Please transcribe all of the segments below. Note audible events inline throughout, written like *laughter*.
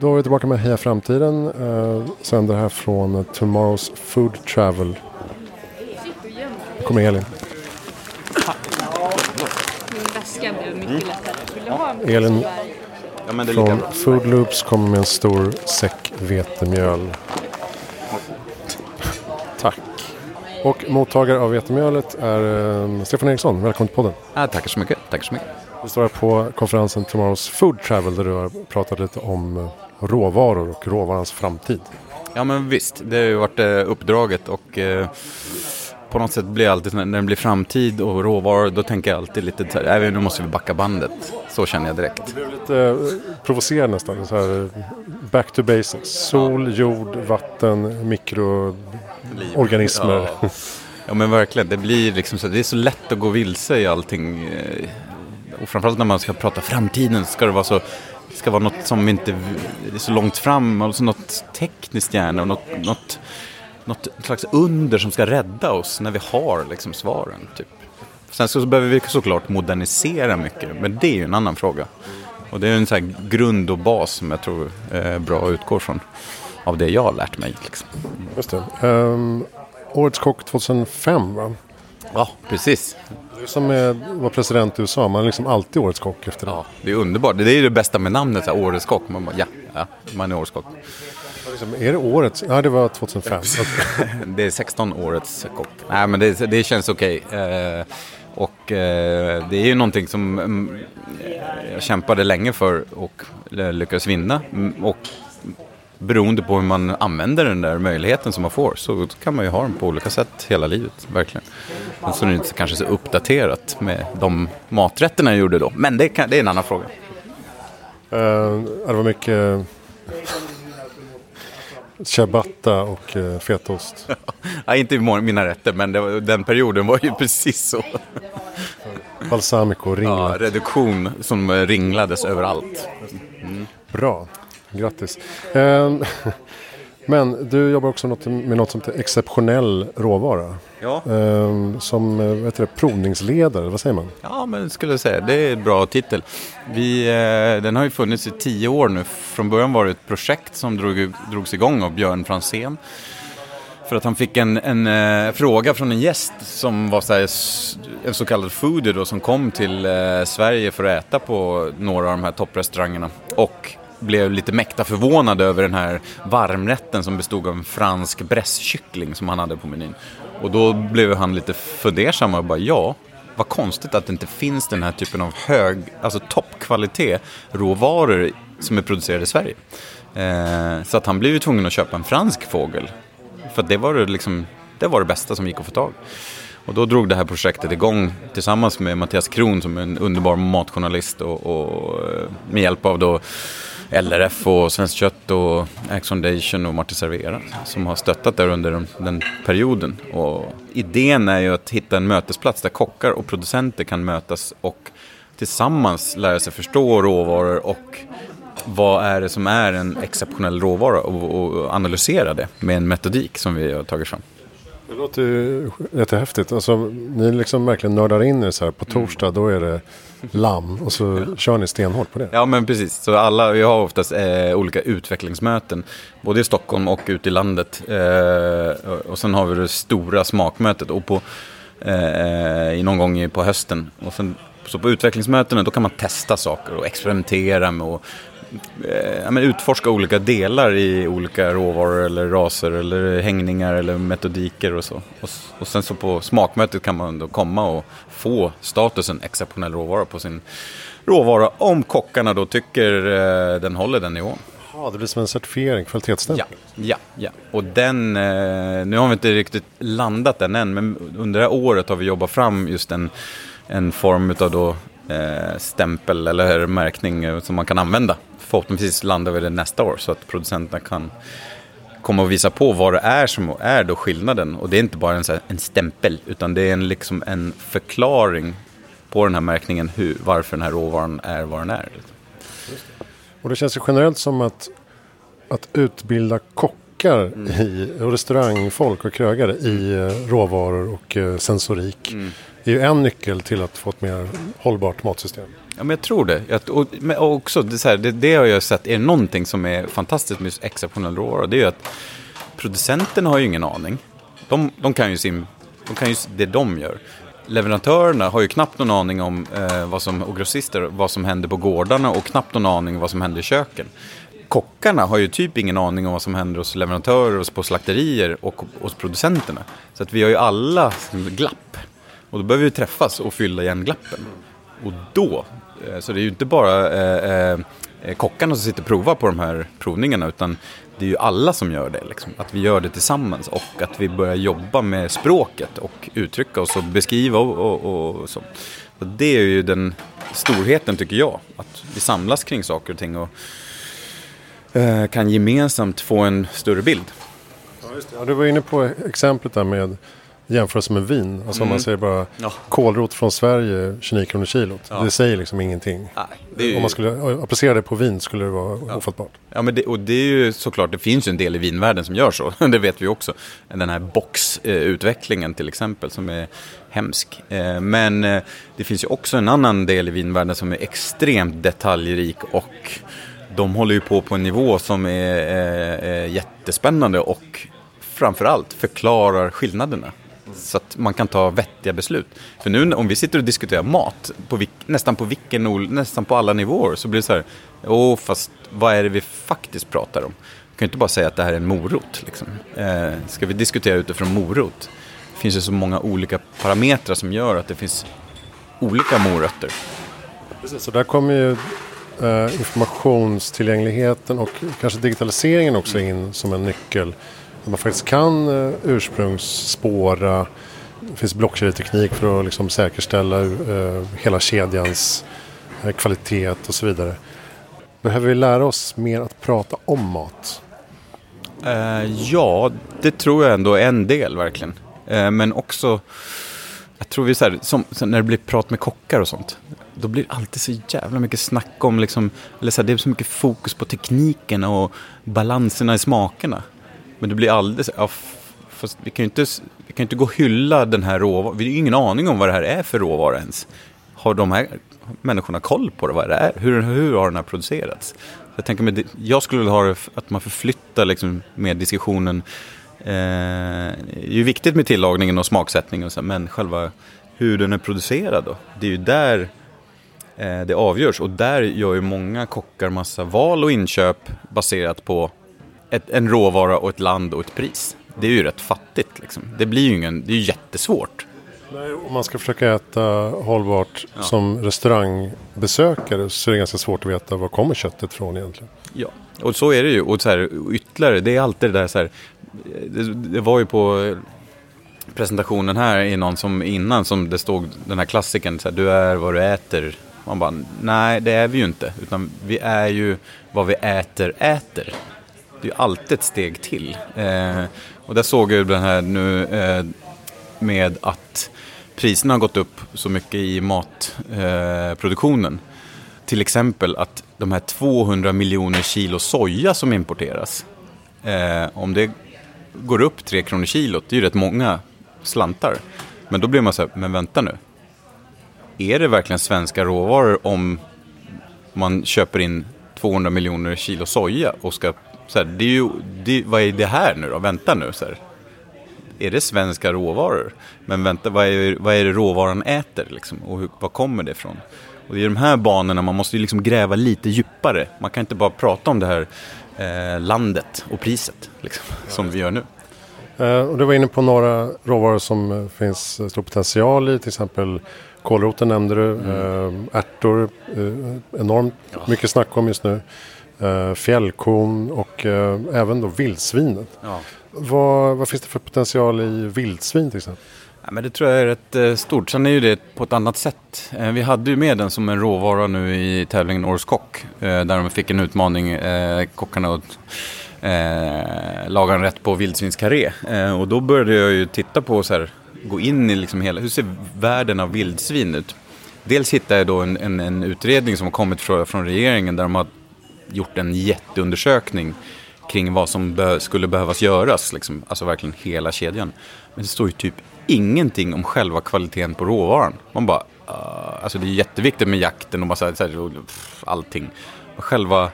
Då är vi tillbaka med Heja Framtiden. Eh, sänder här från Tomorrow's Food Travel. Nu kommer Elin. Min väska blev mycket lättare. Vill du ha en Elin Ja, från. Food Loops kommer med en stor säck vetemjöl. Tack. Och mottagare av vetemjölet är eh, Stefan Eriksson. Välkommen till podden. Ja, tackar så mycket. Tackar så mycket. Vi står här på konferensen Tomorrow's Food Travel där du har pratat lite om eh, råvaror och råvarans framtid. Ja, men visst. Det har ju varit eh, uppdraget och eh, på något sätt blir alltid, när det blir framtid och råvaror, då tänker jag alltid lite så här, "Nej, nu måste vi backa bandet. Så känner jag direkt. Det blev lite eh, provocerande nästan. Så här, back to basics. Sol, jord, vatten, mikroorganismer. Ja. ja, men verkligen. Det blir liksom så, det är så lätt att gå vilse i allting. Och framförallt när man ska prata framtiden ska det vara så ska vara något som inte är så långt fram, alltså något tekniskt gärna och något, något, något slags under som ska rädda oss när vi har liksom svaren. Typ. Sen så behöver vi såklart modernisera mycket, men det är ju en annan fråga. Och det är en sån grund och bas som jag tror är bra att utgå från av det jag har lärt mig. Liksom. Just det. Ehm, årets kock 2005 va? Ja, precis. Det är som vara president i USA. Man är liksom alltid årets kock efter det. Ja, det är underbart. Det är det bästa med namnet, så här, Årets kock. Man bara, ja, ja, man är Årets kock. Liksom, är det årets? Ja, det var 2005. *laughs* Det är 16 årets kock. Nej, men det, det känns okej. Eh, och eh, det är ju någonting som mm, jag kämpade länge för och lyckades vinna. Mm, Och beroende på hur man använder den där möjligheten som man får så kan man ju ha den på olika sätt hela livet, verkligen. Men så är det inte kanske så uppdaterat med de maträtterna jag gjorde då. Men det, kan, det är en annan fråga. Ehm, det var mycket ciabatta och uh, fetaost. *laughs* Ja, inte i mina rätter, men var- den perioden var ju precis så. Balsamico, Ja, ringlat. reduktion som ringlades överallt. Bra, grattis. Ehm, *laughs* men du jobbar också med något som heter exceptionell råvara. Ja. Ehm, som eh, heter det, provningsledare, vad säger man? Ja, men skulle jag säga. Det är en bra titel. Vi, eh, den har ju funnits i tio år nu. Från början var det ett projekt som drog, drogs igång av Björn Franzén. För att han fick en, en eh, fråga från en gäst som var så här, en så kallad foodie då, som kom till eh, Sverige för att äta på några av de här topprestaurangerna. Och blev lite mäkta förvånad över den här varmrätten som bestod av en fransk brässkyckling som han hade på menyn. Och då blev han lite fundersam och bara ja, vad konstigt att det inte finns den här typen av hög, alltså toppkvalitet råvaror som är producerade i Sverige. Eh, så att han blev ju tvungen att köpa en fransk fågel. För att det var det, liksom, det var det bästa som gick att få tag. Och då drog det här projektet igång tillsammans med Mattias Kron som är en underbar matjournalist och, och eh, med hjälp av då LRF och Svenskt Kött och Axe Foundation och Martin Servera som har stöttat där under den, den perioden. Och idén är ju att hitta en mötesplats där kockar och producenter kan mötas och tillsammans lära sig förstå råvaror och vad är det som är en exceptionell råvara och, och analysera det med en metodik som vi har tagit fram. Det låter ju jättehäftigt. Alltså, ni liksom verkligen nördar in er så här. På torsdag då är det lamm och så kör ni stenhårt på det. Ja men precis, så alla, vi har oftast eh, olika utvecklingsmöten både i Stockholm och ute i landet. Eh, och- sen har vi det stora smakmötet och på, eh, någon gång på hösten. Och sen, så på utvecklingsmötena då kan man testa saker och experimentera med och eh, utforska olika delar i olika råvaror eller raser eller hängningar eller metodiker och så. Och, och sen så på smakmötet kan man då komma och få statusen exceptionell råvara på sin råvara om kockarna då tycker eh, den håller den nivån. Ja, det blir som en certifiering, kvalitetsstämpel. Ja, ja, ja. Och den, eh, nu har vi inte riktigt landat den än, men under det här året har vi jobbat fram just en, en form av då stämpel eller märkning eh, som man kan använda. Förhoppningsvis landar vi det nästa år så att producenterna kan komma och visa på vad det är som är då skillnaden. Och det är inte bara en, här, en stämpel, utan det är en, liksom en förklaring på den här märkningen hur, varför den här råvaran är vad den är. Och det känns ju generellt som att, att utbilda kockar i, och restaurangfolk och krögare i eh, råvaror och eh, sensorik är ju en nyckel till att få ett mer hållbart matsystem. Ja, men jag tror det. Jag, och, men också, det, så här, det, det har jag sett, är det någonting som är fantastiskt med exceptionell råvara, det är ju att producenterna har ju ingen aning. De, de kan ju sin, de kan ju det de gör. Leverantörerna har ju knappt någon aning om eh, vad som, och grossister, vad som händer på gårdarna och knappt någon aning om vad som händer i köken. Kockarna har ju typ ingen aning om vad som händer hos leverantörer, hos på slakterier och hos producenterna. Så att vi har ju alla glapp. Och då behöver vi träffas och fylla igen glappen. Och då, eh, så det är ju inte bara eh, eh, kockarna som sitter och provar på de här provningarna utan det är ju alla som gör det. Liksom. Att vi gör det tillsammans och att vi börjar jobba med språket och uttrycka oss och beskriva och, och, och så. Och det är ju den storheten tycker jag. Att vi samlas kring saker och ting och eh, kan gemensamt få en större bild. Ja, just det. Ja, du var inne på exemplet där med jämförelse med vin. Alltså om man säger bara Ja. kålrot från Sverige 29 kronor kilot. Ja. Det säger liksom ingenting. Nej, ju- Om man skulle applicera det på vin skulle det vara ofattbart. Ja, men det, och det är ju såklart, det finns ju en del i vinvärlden som gör så. *laughs* Det vet vi också. Den här boxutvecklingen till exempel som är hemsk. Eh, Men eh, det finns ju också en annan del i vinvärlden som är extremt detaljrik och de håller ju på på en nivå som är, är jättespännande och framförallt förklarar skillnaderna. Så att man kan ta vettiga beslut. För nu om vi sitter och diskuterar mat, på vilk, nästan, på vilken, nästan på alla nivåer, så blir det så här, åh fast vad är det vi faktiskt pratar om? Vi kan ju inte bara säga att det här är en morot. Liksom. Eh, ska vi diskutera utifrån morot? Det finns ju så många olika parametrar som gör att det finns olika morötter. Precis, så där kommer ju eh, informationstillgängligheten och kanske digitaliseringen också in som en nyckel där man faktiskt kan eh, ursprungsspåra. Det finns blockkedjeteknik för att liksom säkerställa eh, hela kedjans eh, kvalitet och så vidare. Behöver vi lära oss mer att prata om mat? Ja, det tror jag ändå är en del verkligen. Men också, jag tror vi så här, som, när det blir prat med kockar och sånt. Då blir det alltid så jävla mycket snack om, liksom, eller så här, det är så mycket fokus på tekniken och balanserna i smakerna. Men det blir alldeles, ja, fast vi kan ju inte, vi kan inte gå och hylla den här råvaran. Vi har ju ingen aning om vad det här är för råvara ens. Har de här människorna koll på det, vad det är? Hur, hur har den här producerats? Jag tänker mig, jag skulle vilja ha det att man förflyttar liksom med diskussionen. Eh, det är ju viktigt med tillagningen och smaksättningen, och så, men själva hur den är producerad då? Det är ju där eh, det avgörs och där gör ju många kockar massa val och inköp baserat på ett, en råvara och ett land och ett pris. Det är ju rätt fattigt liksom. Det blir ju ingen, det är ju jättesvårt. Nej, Om man ska försöka äta hållbart som restaurangbesökare så är det ganska svårt att veta var kommer köttet från egentligen. Ja, och så är det ju. Och så här, ytterligare, det är alltid det där så här. Det, det var ju på presentationen här i någon som innan som det stod den här klassikern, så här, du är vad du äter. Man bara, nej det är vi ju inte. Utan vi är ju vad vi äter, äter. Det är ju alltid ett steg till. Eh, och där såg jag den här nu eh, med att priserna har gått upp så mycket i matproduktionen. Eh. Till exempel att de här 200 miljoner kilo soja som importeras. Eh, om det går upp 3 kronor kilot, det är ju rätt många slantar. Men då blir man så här, men vänta nu. Är det verkligen svenska råvaror om man köper in 200 miljoner kilo soja och ska, så här, det är ju, det, vad är det här nu då? Vänta nu. Så här. Är det svenska råvaror? Men vänta, vad är, vad är det råvaran äter liksom? Och hur, var kommer det ifrån? Och det är de här banorna man måste ju liksom gräva lite djupare. Man kan inte bara prata om det här eh, landet och priset liksom, *laughs* som vi gör nu. Eh, och du var inne på några råvaror som eh, finns eh, stor potential i. Till exempel kålroten nämnde du. Mm. Eh, ärtor, eh, enormt mycket snack om just nu. Eh, fjällkon och eh, även då vildsvinet. Ja. Vad, vad finns det för potential i vildsvin till exempel? Ja, men det tror jag är rätt eh, stort. Sen är ju det på ett annat sätt. Vi hade ju med den som en råvara nu i tävlingen Årets Kock. Där de fick en utmaning, kockarna, att laga en rätt på vildsvinskarré. Eh, och då började jag ju titta på så här, gå in i liksom hela, hur ser världen av vildsvin ut? Dels hittade jag då en, en, en utredning som har kommit från, från regeringen där de har gjort en jätteundersökning kring vad som be- skulle behövas göras, liksom. alltså verkligen hela kedjan. Men det står ju typ ingenting om själva kvaliteten på råvaran. Man bara, uh, alltså det är jätteviktigt med jakten och massa, så här, allting. allting. Själva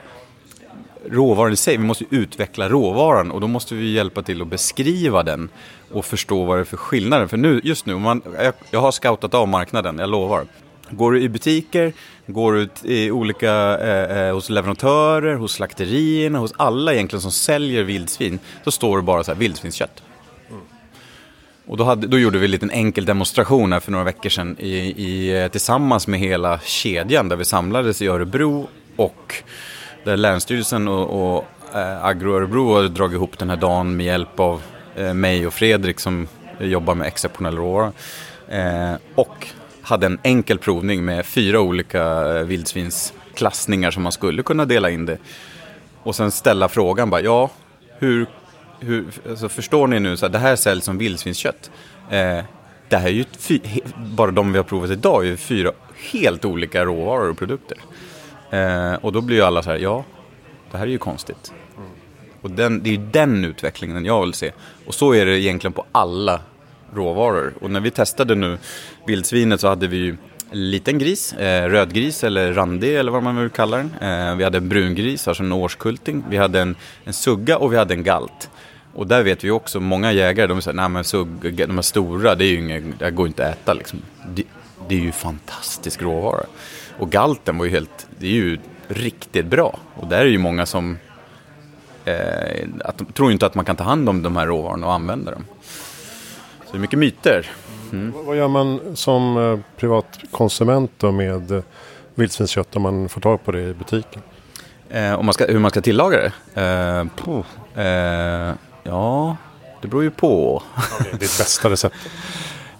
råvaran i sig, vi måste utveckla råvaran och då måste vi hjälpa till att beskriva den och förstå vad det är för skillnader. För nu, just nu, man, jag, jag har scoutat av marknaden, jag lovar. Går du i butiker, går du i olika, eh, eh, hos leverantörer, hos slakterierna, hos alla egentligen som säljer vildsvin, så står det bara så här vildsvinskött. Mm. Och då, hade, då gjorde vi en liten enkel demonstration här för några veckor sedan i, i, eh, tillsammans med hela kedjan där vi samlades i Örebro och där Länsstyrelsen och, och eh, Agro Örebro har dragit ihop den här dagen med hjälp av eh, mig och Fredrik som jobbar med exceptionell råvara. Eh, och hade en enkel provning med fyra olika eh, vildsvinsklassningar som man skulle kunna dela in det. Och sen ställa frågan bara, ja, hur, hur alltså förstår ni nu, så här, det här säljs som vildsvinskött. Eh, det här är ju, bara de vi har provat idag, är ju fyra helt olika råvaror och produkter. Eh, och då blir ju alla så här, ja, det här är ju konstigt. Och den, det är ju den utvecklingen jag vill se. Och så är det egentligen på alla råvaror. Och när vi testade nu vildsvinet så hade vi ju en liten gris, eh, rödgris eller randig eller vad man vill kalla den. Eh, vi hade en brungris, alltså en årskulting. Vi hade en, en sugga och vi hade en galt. Och där vet vi också, många jägare, de säger nej men sugga, de här stora, det är ju inget, det går inte att äta liksom. Det, det är ju fantastisk råvara. Och galten var ju helt, det är ju riktigt bra. Och där är ju många som eh, att, tror inte att man kan ta hand om de här råvarorna och använda dem. Så det är mycket myter. Mm. Vad gör man som eh, privatkonsument då med eh, vildsvinskött om man får tag på det i butiken? Eh, om man ska, hur man ska tillaga det? Eh, eh, ja, det beror ju på. Okay, ditt bästa recept?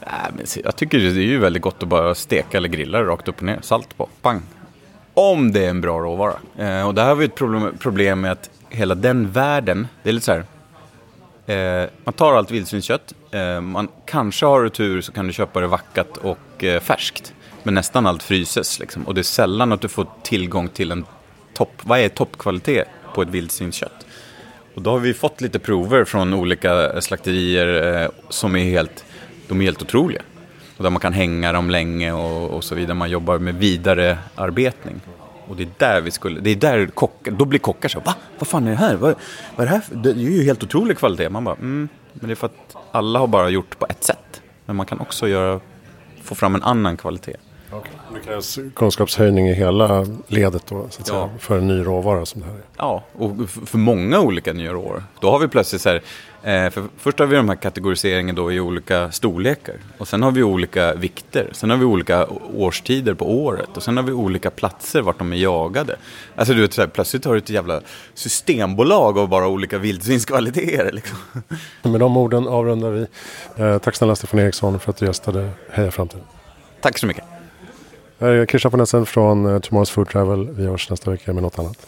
*laughs* jag tycker det är ju väldigt gott att bara steka eller grilla det rakt upp och ner. Salt på, pang. Om det är en bra råvara. Eh, och där har vi ett problem, problem med att hela den världen, det är lite så här. Eh, man tar allt vildsvinskött. Eh, man kanske har du tur så kan du köpa det vackat och eh, färskt. Men nästan allt fryses liksom. Och det är sällan att du får tillgång till en topp, vad är toppkvalitet på ett vildsvinskött? Och då har vi fått lite prover från olika eh, slakterier eh, som är helt, de är helt otroliga. Och där man kan hänga dem länge och, och så vidare. Man jobbar med vidare arbetning. Och det är där vi skulle, det är där kockar, då blir kockar så va? Vad fan är det här? Vad, vad är det här? Det är ju helt otrolig kvalitet. Man bara, mm, men det är för att alla har bara gjort på ett sätt. Men man kan också göra, få fram en annan kvalitet. Krävs kunskapshöjning i hela ledet då, så att ja. säga, för en ny råvara som det här är. Ja, och för många olika nya råvaror. Då har vi plötsligt så här, eh, för först har vi de här kategoriseringen då i olika storlekar. Och sen har vi olika vikter. Sen har vi olika årstider på året. Och sen har vi olika platser vart de är jagade. Alltså du vet, så här, plötsligt har du ett jävla systembolag av bara olika vildsvinskvaliteter. Liksom. *laughs* Med de orden avrundar vi. Eh, tack snälla Stefan Eriksson för att du gästade Heja Framtiden. Tack så mycket. Här är Christian von Essen från eh, Tomorrow's Food Travel. Vi hörs nästa vecka med något annat.